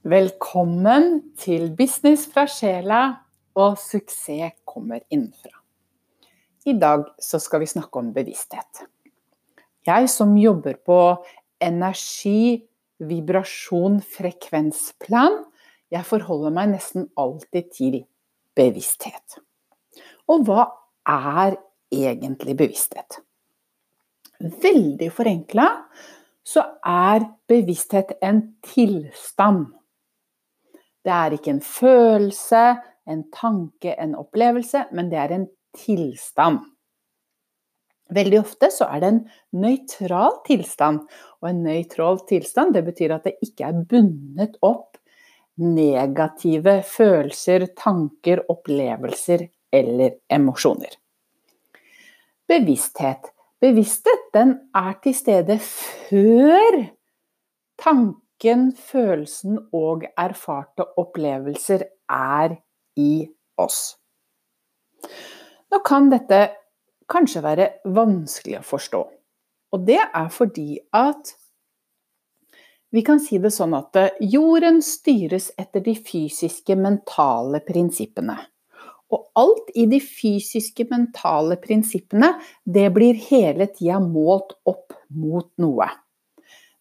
Velkommen til Business fra sjela og suksess kommer innenfra. I dag så skal vi snakke om bevissthet. Jeg som jobber på energi, vibrasjon, frekvensplan, jeg forholder meg nesten alltid til bevissthet. Og hva er egentlig bevissthet? Veldig forenkla så er bevissthet en tilstand det er ikke en følelse, en tanke, en opplevelse, men det er en tilstand. Veldig ofte så er det en nøytral tilstand. Og en nøytral tilstand det betyr at det ikke er bundet opp negative følelser, tanker, opplevelser eller emosjoner. Bevissthet. Bevissthet den er til stede før tanker tanken, følelsen og erfarte opplevelser er i oss. Nå kan dette kanskje være vanskelig å forstå. Og det er fordi at vi kan si det sånn at jorden styres etter de fysiske, mentale prinsippene. Og alt i de fysiske, mentale prinsippene, det blir hele tida målt opp mot noe.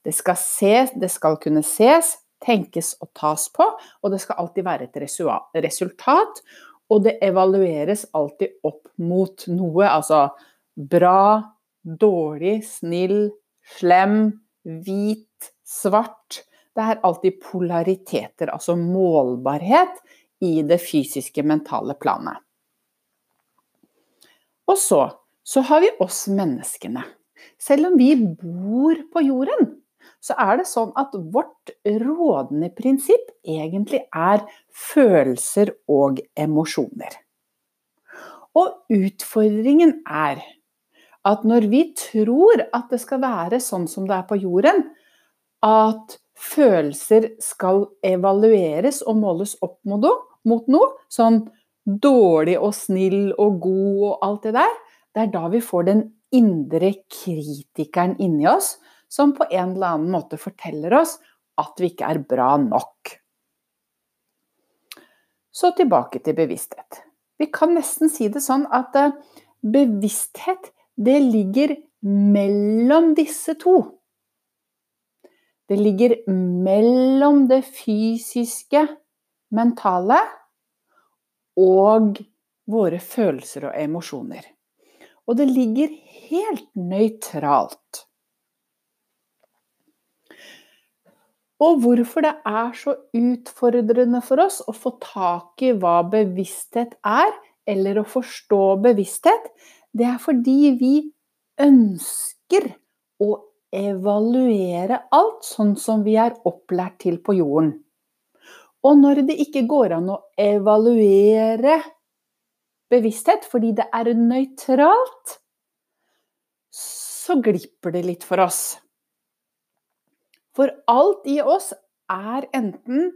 Det skal, ses, det skal kunne ses, tenkes og tas på, og det skal alltid være et resultat. Og det evalueres alltid opp mot noe, altså bra, dårlig, snill, slem, hvit, svart. Det er alltid polariteter, altså målbarhet, i det fysiske, mentale planet. Og så, så har vi oss menneskene. Selv om vi bor på jorden, så er det sånn at vårt rådende prinsipp egentlig er følelser og emosjoner. Og utfordringen er at når vi tror at det skal være sånn som det er på jorden, at følelser skal evalueres og måles opp mot noe, sånn dårlig og snill og god og alt det der, det er da vi får den indre kritikeren inni oss som på en eller annen måte forteller oss at vi ikke er bra nok. Så tilbake til bevissthet. Vi kan nesten si det sånn at eh, bevissthet, det ligger mellom disse to. Det ligger mellom det fysiske, mentale, og våre følelser og emosjoner. Og det ligger helt nøytralt. Og hvorfor det er så utfordrende for oss å få tak i hva bevissthet er, eller å forstå bevissthet, det er fordi vi ønsker å evaluere alt sånn som vi er opplært til på jorden. Og når det ikke går an å evaluere bevissthet fordi det er nøytralt, så glipper det litt for oss. For alt i oss er enten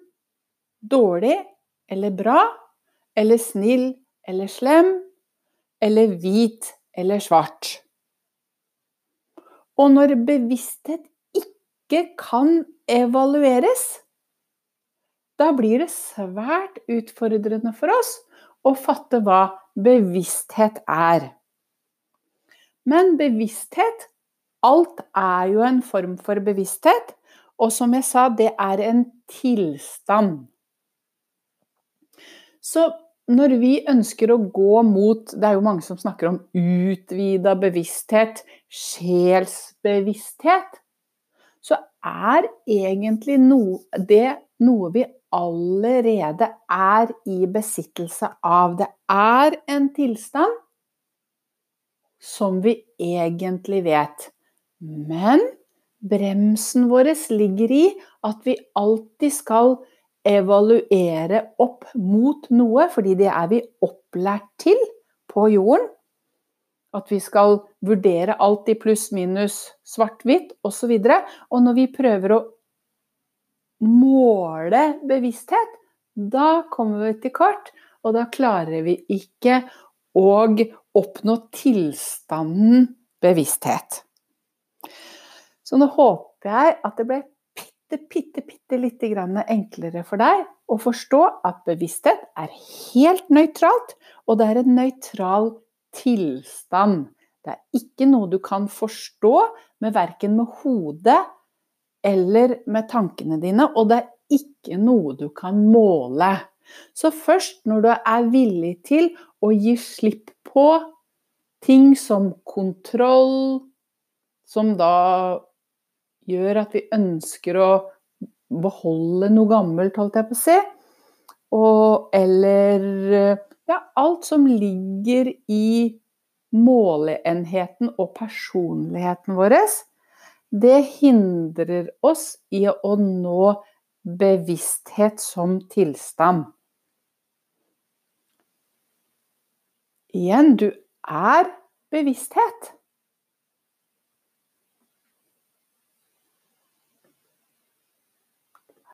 dårlig eller bra, eller snill eller slem, eller hvit eller svart. Og når bevissthet ikke kan evalueres, da blir det svært utfordrende for oss å fatte hva bevissthet er. Men bevissthet Alt er jo en form for bevissthet. Og som jeg sa, det er en tilstand. Så når vi ønsker å gå mot Det er jo mange som snakker om utvida bevissthet, sjelsbevissthet. Så er egentlig noe, det noe vi allerede er i besittelse av. Det er en tilstand som vi egentlig vet. Men bremsen vår ligger i at vi alltid skal evaluere opp mot noe, fordi det er vi opplært til på jorden. At vi skal vurdere alt i pluss, minus, svart-hvitt osv. Og, så og når vi prøver å måle bevissthet, da kommer vi til kort, og da klarer vi ikke å oppnå tilstanden bevissthet. Så nå håper jeg at det ble bitte, bitte, bitte lite litt enklere for deg å forstå at bevissthet er helt nøytralt, og det er en nøytral tilstand. Det er ikke noe du kan forstå med verken med hodet eller med tankene dine, og det er ikke noe du kan måle. Så først når du er villig til å gi slipp på ting som kontroll, som da gjør at vi ønsker å beholde noe gammelt, holdt jeg på å si. Og, eller ja, alt som ligger i måleenheten og personligheten vår, det hindrer oss i å nå bevissthet som tilstand. Igjen, du er bevissthet.